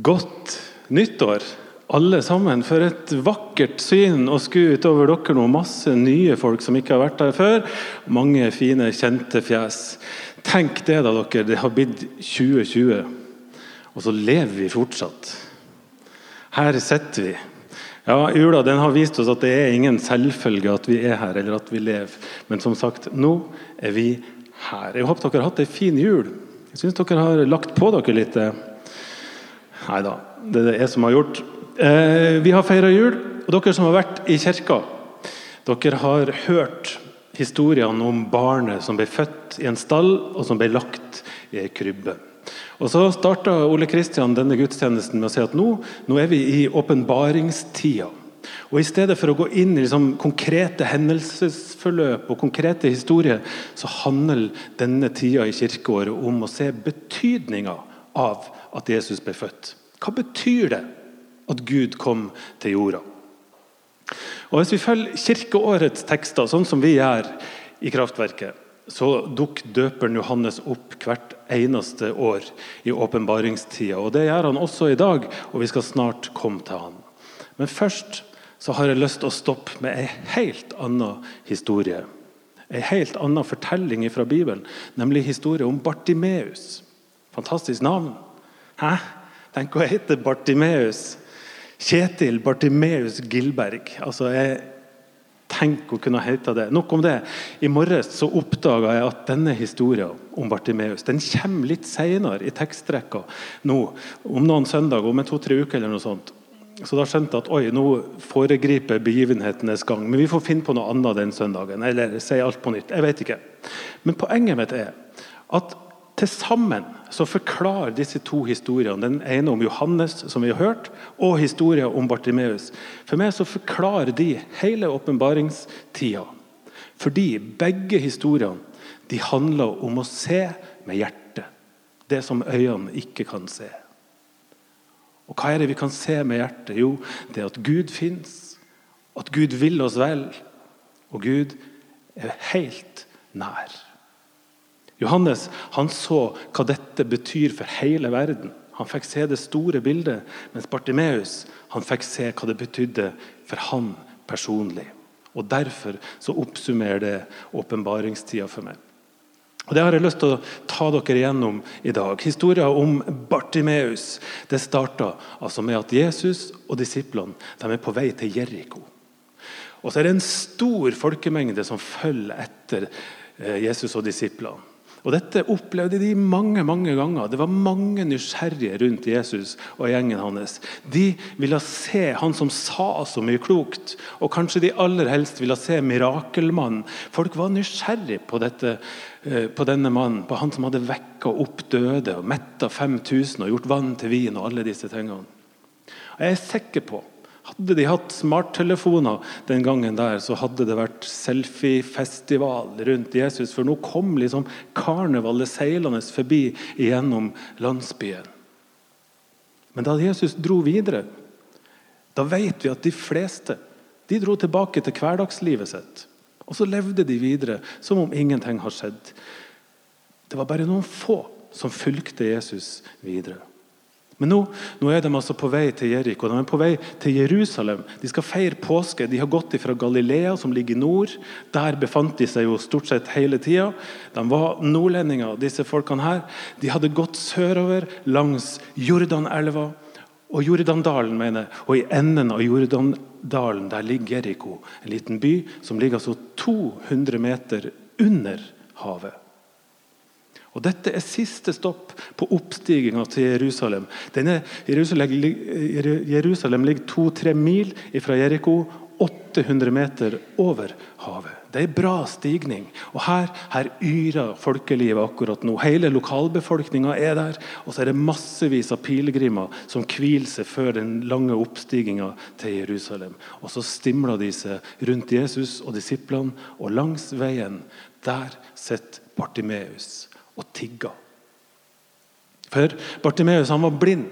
Godt nyttår, alle sammen. For et vakkert syn å skue utover dere nå. Masse nye folk som ikke har vært her før. Mange fine, kjente fjes. Tenk det, da, dere. Det har blitt 2020. Og så lever vi fortsatt. Her sitter vi. Ja, Jula den har vist oss at det er ingen selvfølge at vi er her, eller at vi lever. Men som sagt, nå er vi her. Jeg håper dere har hatt ei en fin jul. Jeg syns dere har lagt på dere litt. Nei da, det er det jeg som har gjort. Eh, vi har feira jul, og dere som har vært i kirka, dere har hørt historiene om barnet som ble født i en stall, og som ble lagt i ei krybbe. Og Så starta Ole Kristian denne gudstjenesten med å si at nå, nå er vi i åpenbaringstida. Og I stedet for å gå inn i liksom konkrete hendelsesforløp og konkrete historier, så handler denne tida i kirkeåret om å se betydninga av at Jesus ble født. Hva betyr det at Gud kom til jorda? Og Hvis vi følger kirkeårets tekster, sånn som vi gjør i Kraftverket, så dukker døperen Johannes opp hvert eneste år i åpenbaringstida. Og Det gjør han også i dag, og vi skal snart komme til han. Men først så har jeg lyst til å stoppe med ei helt annen historie. Ei helt annen fortelling fra Bibelen, nemlig historien om Bartimeus. Fantastisk navn. Hæ? Tenk å hete Bartimeus. Kjetil Bartimeus Gilberg. Altså, jeg Tenk å kunne hete det. Nok om det. I morges så oppdaga jeg at denne historien om Bartimeus den kommer litt senere i tekstrekka nå, om noen søndager, om en to-tre uker. eller noe sånt. Så da skjønte jeg at oi, nå foregriper begivenhetenes gang. Men vi får finne på noe annet den søndagen. Eller si alt på nytt. Jeg vet ikke. Men poenget mitt er at til sammen så forklarer disse to historiene, den ene om Johannes, som vi har hørt, og historien om Bartimeus, for meg så forklarer de hele åpenbaringstida. Fordi begge historiene de handler om å se med hjertet. Det som øynene ikke kan se. Og Hva er det vi kan se med hjertet? Jo, det er at Gud fins, at Gud vil oss vel, og Gud er helt nær. Johannes han så hva dette betyr for hele verden. Han fikk se det store bildet, mens Bartimeus han fikk se hva det betydde for han personlig. Og Derfor så oppsummerer det åpenbaringstida for meg. Og Det har jeg lyst til å ta dere igjennom i dag. Historien om Bartimeus det starta altså med at Jesus og disiplene de er på vei til Jeriko. Og så er det en stor folkemengde som følger etter eh, Jesus og disiplene. Og Dette opplevde de mange mange ganger. Det var mange nysgjerrige rundt Jesus og gjengen hans. De ville se han som sa så mye klokt, og kanskje de aller helst ville se mirakelmannen. Folk var nysgjerrige på, dette, eh, på denne mannen, på han som hadde vekka opp døde og metta 5000 og gjort vann til vin og alle disse tingene. Jeg er sikker på hadde de hatt smarttelefoner den gangen, der, så hadde det vært selfiefestival rundt Jesus. For nå kom liksom karnevalet seilende forbi gjennom landsbyen. Men da Jesus dro videre, da vet vi at de fleste de dro tilbake til hverdagslivet sitt. Og så levde de videre som om ingenting har skjedd. Det var bare noen få som fulgte Jesus videre. Men nå, nå, er de altså på vei til Jeriko, de er på vei til Jerusalem. De skal feire påske. De har gått fra Galilea, som ligger i nord. Der befant de seg jo stort sett hele tida. De var nordlendinger, disse folkene her. De hadde gått sørover langs Jordanelva og Jordandalen, mener jeg. Og i enden av Jordandalen der ligger Jeriko, en liten by som ligger altså 200 meter under havet. Og Dette er siste stopp på oppstiginga til Jerusalem. Denne Jerusalem, Jerusalem ligger to-tre mil fra Jeriko, 800 meter over havet. Det er en bra stigning. Og Her, her yrer folkelivet akkurat nå. Hele lokalbefolkninga er der. Og så er det massevis av pilegrimer som hviler seg før den lange oppstiginga til Jerusalem. Og Så stimler de seg rundt Jesus og disiplene, og langs veien der sitter Bartimeus og tigga. For Bartimeus han var blind.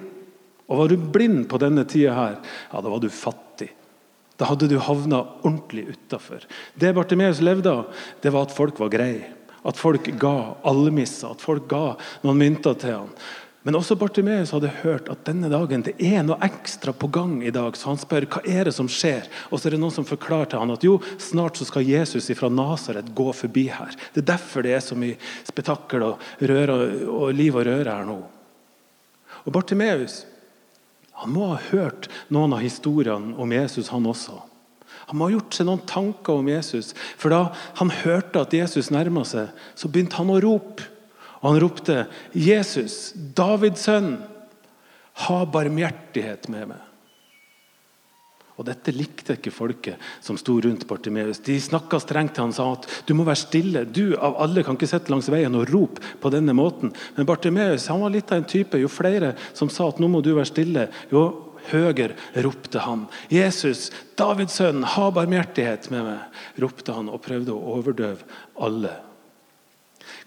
Og Var du blind på denne tida, her, ja, da var du fattig. Da hadde du havna ordentlig utafor. Det Bartimeus levde av, det var at folk var greie. At folk ga almisser, at folk ga noen mynter til ham. Men også Bartimeus hadde hørt at denne dagen det er noe ekstra på gang i dag. Så han spør hva er det som skjer. Og så er det noen som forklarer til han at jo, snart så skal Jesus fra Nasaret gå forbi her. Det er derfor det er så mye spetakkel og, og liv og røre her nå. Og Bartimeus han må ha hørt noen av historiene om Jesus, han også. Han må ha gjort seg noen tanker om Jesus. For da han hørte at Jesus nærma seg, så begynte han å rope. Og han ropte, 'Jesus, Davids sønn, ha barmhjertighet med meg.' Og Dette likte ikke folket som sto rundt Bartimeus. De snakka strengt til han sa at du må være stille. Du av alle kan ikke sitte langs veien og rope på denne måten. Men Bartimeus var litt av en type. Jo flere som sa at nå må du være stille, jo høyere ropte han. 'Jesus, Davids sønn, ha barmhjertighet med meg', ropte han og prøvde å overdøve alle.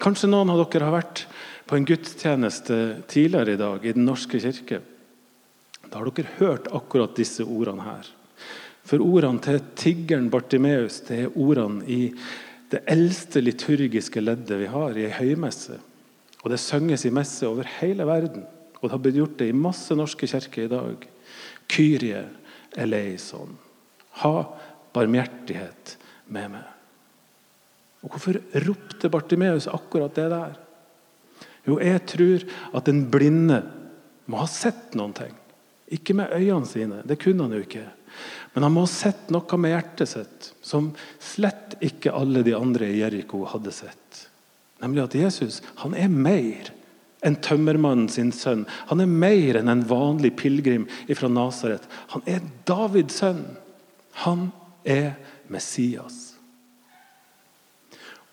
Kanskje noen av dere har vært på en gudstjeneste tidligere i dag i Den norske kirke. Da har dere hørt akkurat disse ordene her. For ordene til tiggeren Bartimeus det er ordene i det eldste liturgiske leddet vi har i ei høymesse. Og Det synges i messe over hele verden. Og det har blitt gjort det i masse norske kirker i dag. Kyrie eleison. Ha barmhjertighet med meg. Og Hvorfor ropte Bartimeus akkurat det der? Jo, jeg tror at den blinde må ha sett noen ting. Ikke med øynene sine, det kunne han jo ikke. Men han må ha sett noe med hjertet sitt som slett ikke alle de andre i Jeriko hadde sett. Nemlig at Jesus han er mer enn tømmermannen sin sønn. Han er mer enn en vanlig pilegrim fra Nasaret. Han er Davids sønn. Han er Messias.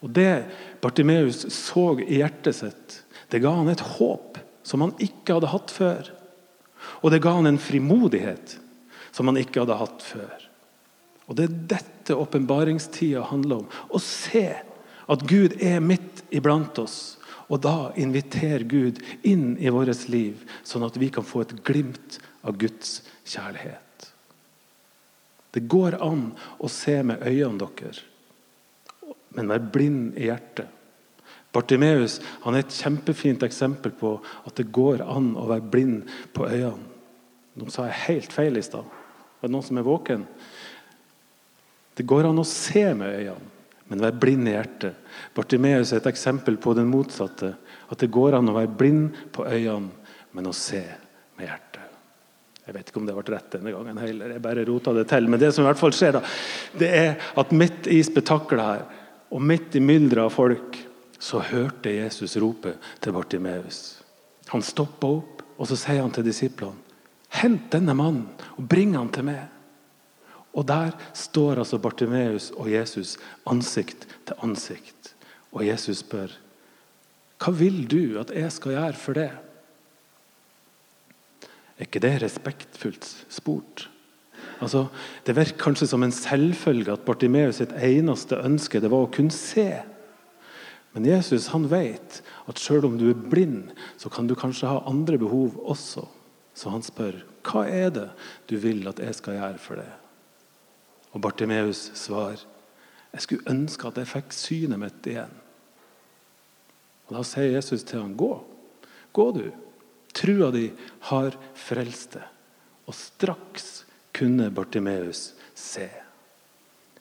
Og Det Bartimeus så i hjertet sitt, det ga han et håp som han ikke hadde hatt før. Og det ga han en frimodighet som han ikke hadde hatt før. Og Det er dette åpenbaringstida handler om. Å se at Gud er midt iblant oss. Og da inviterer Gud inn i vårt liv, sånn at vi kan få et glimt av Guds kjærlighet. Det går an å se med øynene deres men vær blind i hjertet. Bartimeus han er et kjempefint eksempel på at det går an å være blind på øynene. Nå sa jeg helt feil i stad. Er det noen som er våken? Det går an å se med øynene, men være blind i hjertet. Bartimeus er et eksempel på den motsatte. At det går an å være blind på øynene, men å se med hjertet. Jeg vet ikke om det ble rett denne gangen heller. Jeg bare rota det til. Men det som i hvert fall skjer da, det er at midt i spetakkelet her og midt i mylderet av folk så hørte Jesus rope til Bartimeus. Han stoppa opp, og så sier han til disiplene Hent denne mannen og bring han til meg. Og Der står altså Bartimeus og Jesus ansikt til ansikt. Og Jesus spør Hva vil du at jeg skal gjøre for det? Er ikke det respektfullt spurt? Altså, det virker kanskje som en selvfølge at Bartimeus sitt eneste ønske det var å kunne se. Men Jesus han vet at selv om du er blind, så kan du kanskje ha andre behov også. Så han spør hva er det du vil at jeg skal gjøre for deg?' Og Bartimeus svar jeg skulle ønske at jeg fikk synet mitt igjen. Og Da sier Jesus til ham gå. Gå, du. Trua di har frelst deg. Og straks kunne Bartimeus se.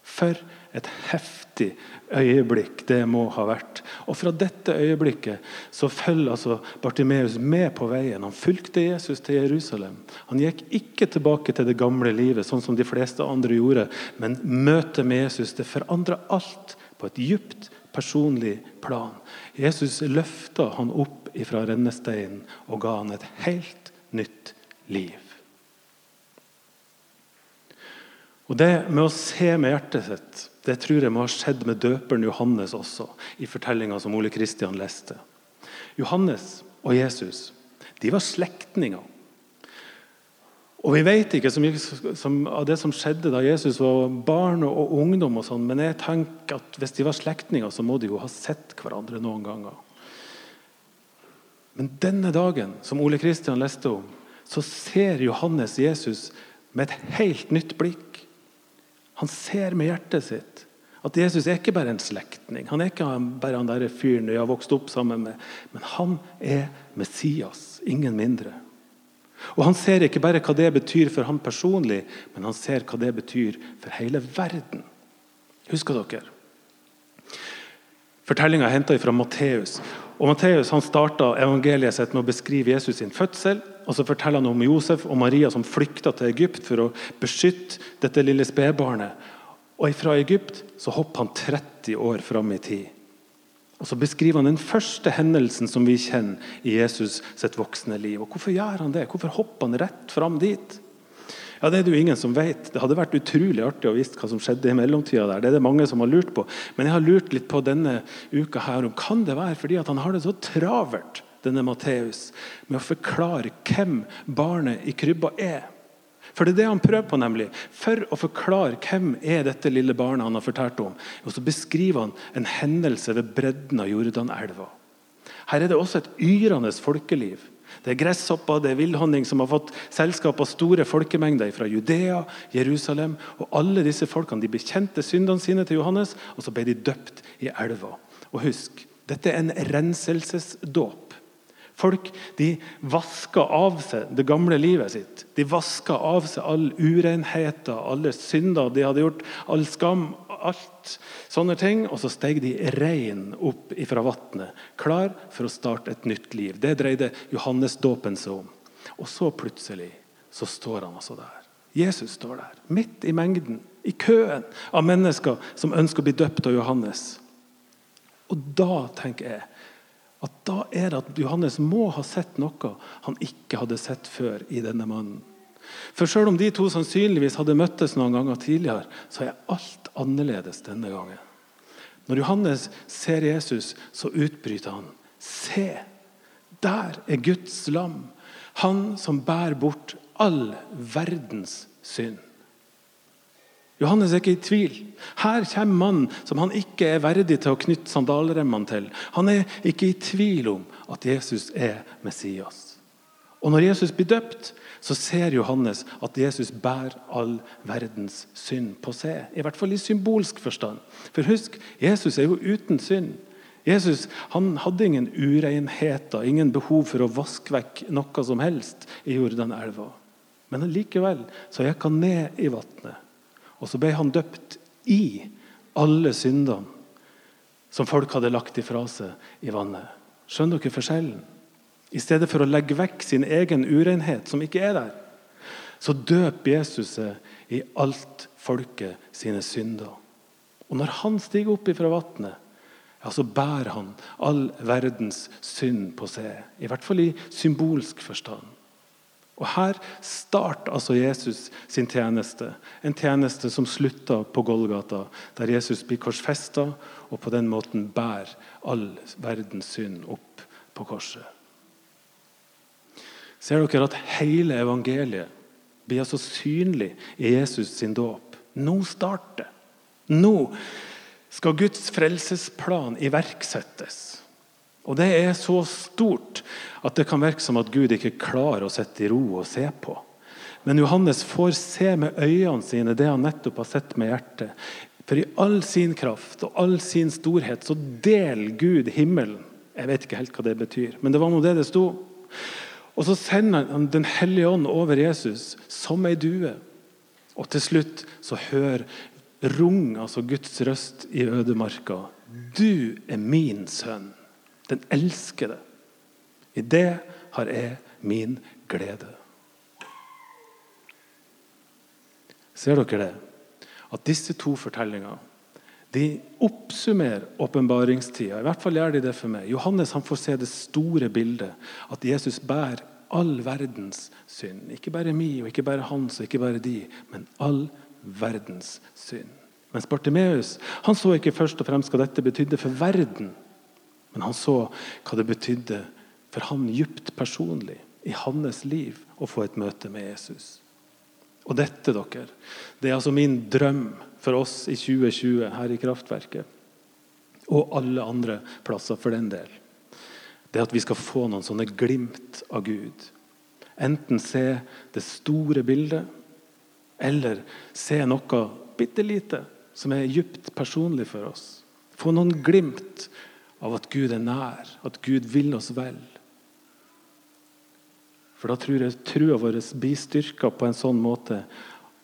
For et heftig øyeblikk det må ha vært. Og Fra dette øyeblikket så følger altså Bartimeus med på veien. Han fulgte Jesus til Jerusalem. Han gikk ikke tilbake til det gamle livet, sånn som de fleste andre gjorde. Men møtet med Jesus det forandra alt på et djupt personlig plan. Jesus løfta han opp fra rennesteinen og ga han et helt nytt liv. Og Det med å se med hjertet sitt det tror jeg må ha skjedd med døperen Johannes også, i som Ole Kristian leste. Johannes og Jesus de var slektninger. Og Vi vet ikke så mye av det som skjedde da Jesus var barn og ungdom, og sånn, men jeg tenker at hvis de var slektninger, så må de jo ha sett hverandre noen ganger. Men denne dagen, som Ole Kristian leste om, så ser Johannes Jesus med et helt nytt blikk. Han ser med hjertet sitt at Jesus er ikke bare en slektning. Han er ikke bare han der fyren jeg har vokst opp sammen med. Men han er Messias ingen mindre. Og Han ser ikke bare hva det betyr for ham personlig, men han ser hva det betyr for hele verden. Husker dere? Fortellinga er henta fra Matteus. Og Matteus han starta evangeliet sitt med å beskrive Jesus sin fødsel. og Så forteller han om Josef og Maria som flykta til Egypt for å beskytte dette lille spedbarnet. Og fra Egypt så hopper han 30 år fram i tid. Og Så beskriver han den første hendelsen som vi kjenner i Jesus sitt voksne liv. Og Hvorfor gjør han det? Hvorfor hopper han rett fram dit? Ja, Det er det jo ingen som vet. Det hadde vært utrolig artig å visst hva som skjedde i mellomtida. der. Det er det mange som har lurt på. Men jeg har lurt litt på denne uka her om kan det være fordi han har det så travelt, denne Matteus, med å forklare hvem barnet i krybba er. For det er det han prøver på, nemlig. For å forklare hvem er dette lille barnet han har fortalt om, og så beskriver han en hendelse ved bredden av Jordanelva. Her er det også et yrende folkeliv. Det er gresshopper, det er villhonning som har fått selskap av store folkemengder fra Judea, Jerusalem. og Alle disse folkene de bekjente syndene sine til Johannes, og så ble de døpt i elva. Og husk, dette er en renselsesdåp. Folk de vasker av seg det gamle livet sitt. De vasker av seg all urenheter, alle synder de hadde gjort, all skam, alt sånne ting. Og så steg de rein opp fra vannet, klar for å starte et nytt liv. Det dreide Johannesdåpen seg om. Og så plutselig så står han altså der. Jesus står der, midt i mengden, i køen av mennesker som ønsker å bli døpt av Johannes. Og da tenker jeg at da er det at Johannes må ha sett noe han ikke hadde sett før i denne mannen. For selv om de to sannsynligvis hadde møttes noen ganger tidligere, så er alt annerledes denne gangen. Når Johannes ser Jesus, så utbryter han. Se, der er Guds lam, han som bærer bort all verdens synd. Johannes er ikke i tvil. Her kommer mannen som han ikke er verdig til å knytte sandalremmene til. Han er ikke i tvil om at Jesus er Messias. Og Når Jesus blir døpt, så ser Johannes at Jesus bærer all verdens synd på seg. I hvert fall i symbolsk forstand. For husk, Jesus er jo uten synd. Jesus han hadde ingen urenheter, ingen behov for å vaske vekk noe som helst i Jordanelva. Men likevel så gikk han ned i vannet og så ble han døpt i alle syndene som folk hadde lagt ifra seg i vannet. Skjønner dere forskjellen? I stedet for å legge vekk sin egen urenhet, som ikke er der, så døper Jesus i alt folket sine synder. Og når han stiger opp ifra vannet, ja, så bærer han all verdens synd på seg. I hvert fall i symbolsk forstand. Og Her starter altså Jesus sin tjeneste. En tjeneste som slutter på Golgata, der Jesus blir korsfesta og på den måten bærer all verdens synd opp på korset. Ser dere at hele evangeliet blir altså synlig i Jesus sin dåp? Nå starter Nå skal Guds frelsesplan iverksettes. Og Det er så stort at det kan virke som at Gud ikke klarer å sitte i ro og se på. Men Johannes får se med øynene sine det han nettopp har sett med hjertet. For i all sin kraft og all sin storhet så deler Gud himmelen. Jeg vet ikke helt hva det betyr, men det var nå det det sto. Og så sender han Den hellige ånd over Jesus som ei due. Og til slutt så hører rung altså Guds røst i ødemarka. Du er min sønn. Den elskede. I det har jeg min glede. Ser dere det? At disse to fortellingene de oppsummerer åpenbaringstida. I hvert fall gjør de det for meg. Johannes han får se det store bildet. At Jesus bærer all verdens synd. Ikke bare mi, og ikke bare hans og ikke bare de, men all verdens synd. Mens Bartimeus han så ikke først og fremst hva dette betydde for verden. Men han så hva det betydde for han djupt personlig i hans liv å få et møte med Jesus. Og dette dere, det er altså min drøm for oss i 2020 her i Kraftverket. Og alle andre plasser for den del. Det at vi skal få noen sånne glimt av Gud. Enten se det store bildet, eller se noe bitte lite som er djupt personlig for oss. Få noen glimt av at Gud er nær, at Gud vil oss vel. For da tror jeg trua vår blir styrka på en sånn måte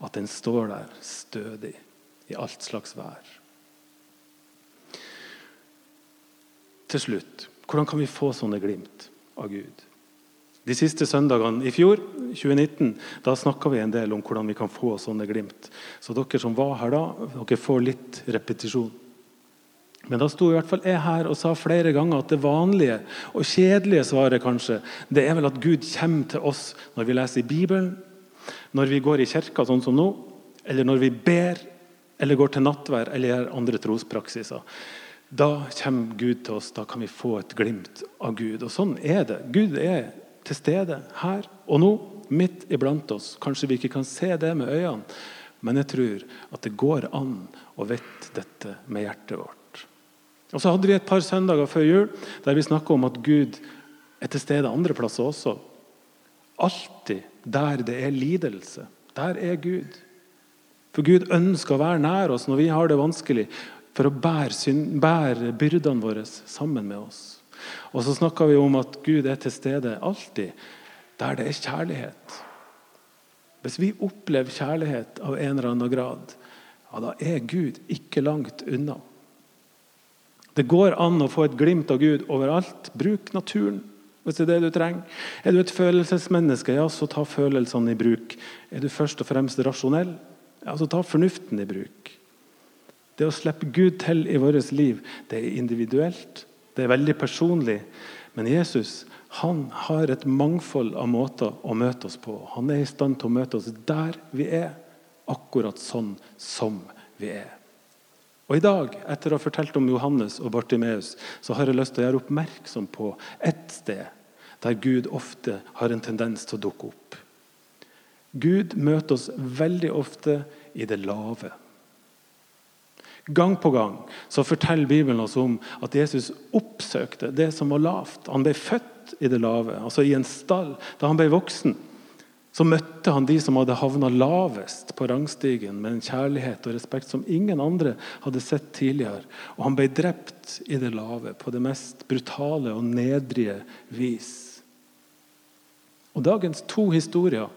at den står der stødig i alt slags vær. Til slutt, hvordan kan vi få sånne glimt av Gud? De siste søndagene i fjor, 2019, da snakka vi en del om hvordan vi kan få sånne glimt. Så dere som var her da, dere får litt repetisjon. Men da sto i hvert fall jeg her og sa flere ganger at det vanlige og kjedelige svaret kanskje, det er vel at Gud kommer til oss når vi leser i Bibelen, når vi går i kirka sånn som nå, eller når vi ber, eller går til nattvær eller gjør andre trospraksiser. Da kommer Gud til oss. Da kan vi få et glimt av Gud. Og sånn er det. Gud er til stede her og nå, midt iblant oss. Kanskje vi ikke kan se det med øynene, men jeg tror at det går an å vite dette med hjertet vårt. Og Så hadde vi et par søndager før jul der vi snakka om at Gud er til stede andre plasser også. Alltid der det er lidelse, der er Gud. For Gud ønsker å være nær oss når vi har det vanskelig, for å bære, bære byrdene våre sammen med oss. Og så snakka vi om at Gud er til stede alltid der det er kjærlighet. Hvis vi opplever kjærlighet av en eller annen grad, ja, da er Gud ikke langt unna. Det går an å få et glimt av Gud overalt. Bruk naturen hvis det er det du trenger. Er du et følelsesmenneske, ja, så ta følelsene i bruk. Er du først og fremst rasjonell, ja, så ta fornuften i bruk. Det å slippe Gud til i vårt liv, det er individuelt. Det er veldig personlig. Men Jesus han har et mangfold av måter å møte oss på. Han er i stand til å møte oss der vi er, akkurat sånn som vi er. Og I dag, etter å ha fortalt om Johannes og Bartimeus, så har jeg lyst til å gjøre oppmerksom på ett sted der Gud ofte har en tendens til å dukke opp. Gud møter oss veldig ofte i det lave. Gang på gang så forteller Bibelen oss om at Jesus oppsøkte det som var lavt. Han ble født i det lave, altså i en stall. Da han ble voksen, så møtte han de som hadde havna lavest på rangstigen, med en kjærlighet og respekt som ingen andre hadde sett tidligere. Og han ble drept i det lave, på det mest brutale og nedrige vis. Og dagens to historier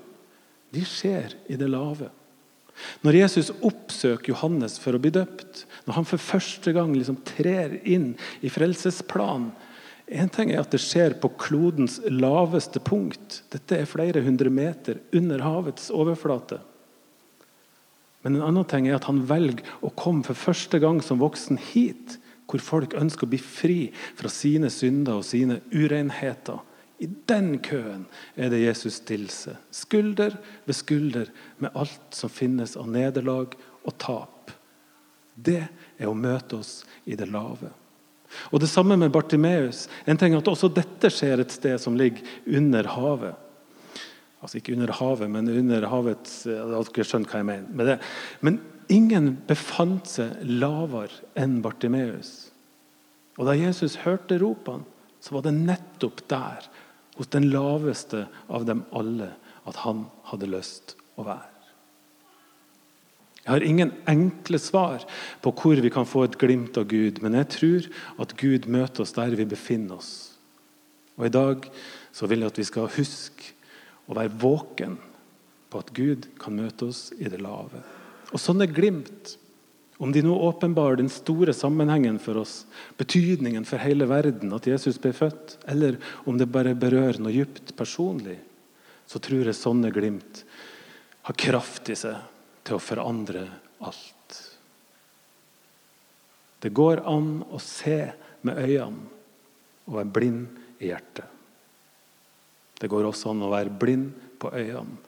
de skjer i det lave. Når Jesus oppsøker Johannes for å bli døpt, når han for første gang liksom trer inn i frelsesplanen En ting er at det skjer på klodens laveste punkt. Dette er flere hundre meter under havets overflate. Men en annen ting er at han velger å komme for første gang som voksen hit, hvor folk ønsker å bli fri fra sine synder og sine urenheter. I den køen er det Jesus stiller seg, skulder ved skulder, med alt som finnes av nederlag og tap. Det er å møte oss i det lave. Og Det samme med Bartimeus. En ting at Også dette skjer et sted som ligger under havet. Altså ikke under havet, men under havets Dere skjønner hva jeg mener med det. Men ingen befant seg lavere enn Bartimeus. Og Da Jesus hørte ropene, så var det nettopp der hos den laveste av dem alle at han hadde lyst å være. Jeg har ingen enkle svar på hvor vi kan få et glimt av Gud, men jeg tror at Gud møter oss der vi befinner oss. Og I dag så vil jeg at vi skal huske å være våken på at Gud kan møte oss i det lave. Og sånne glimt om de nå åpenbarer den store sammenhengen for oss, betydningen for hele verden, at Jesus ble født, eller om det bare berører noe dypt personlig, så tror jeg sånne glimt har kraft i seg til å forandre alt. Det går an å se med øynene og være blind i hjertet. Det går også an å være blind på øynene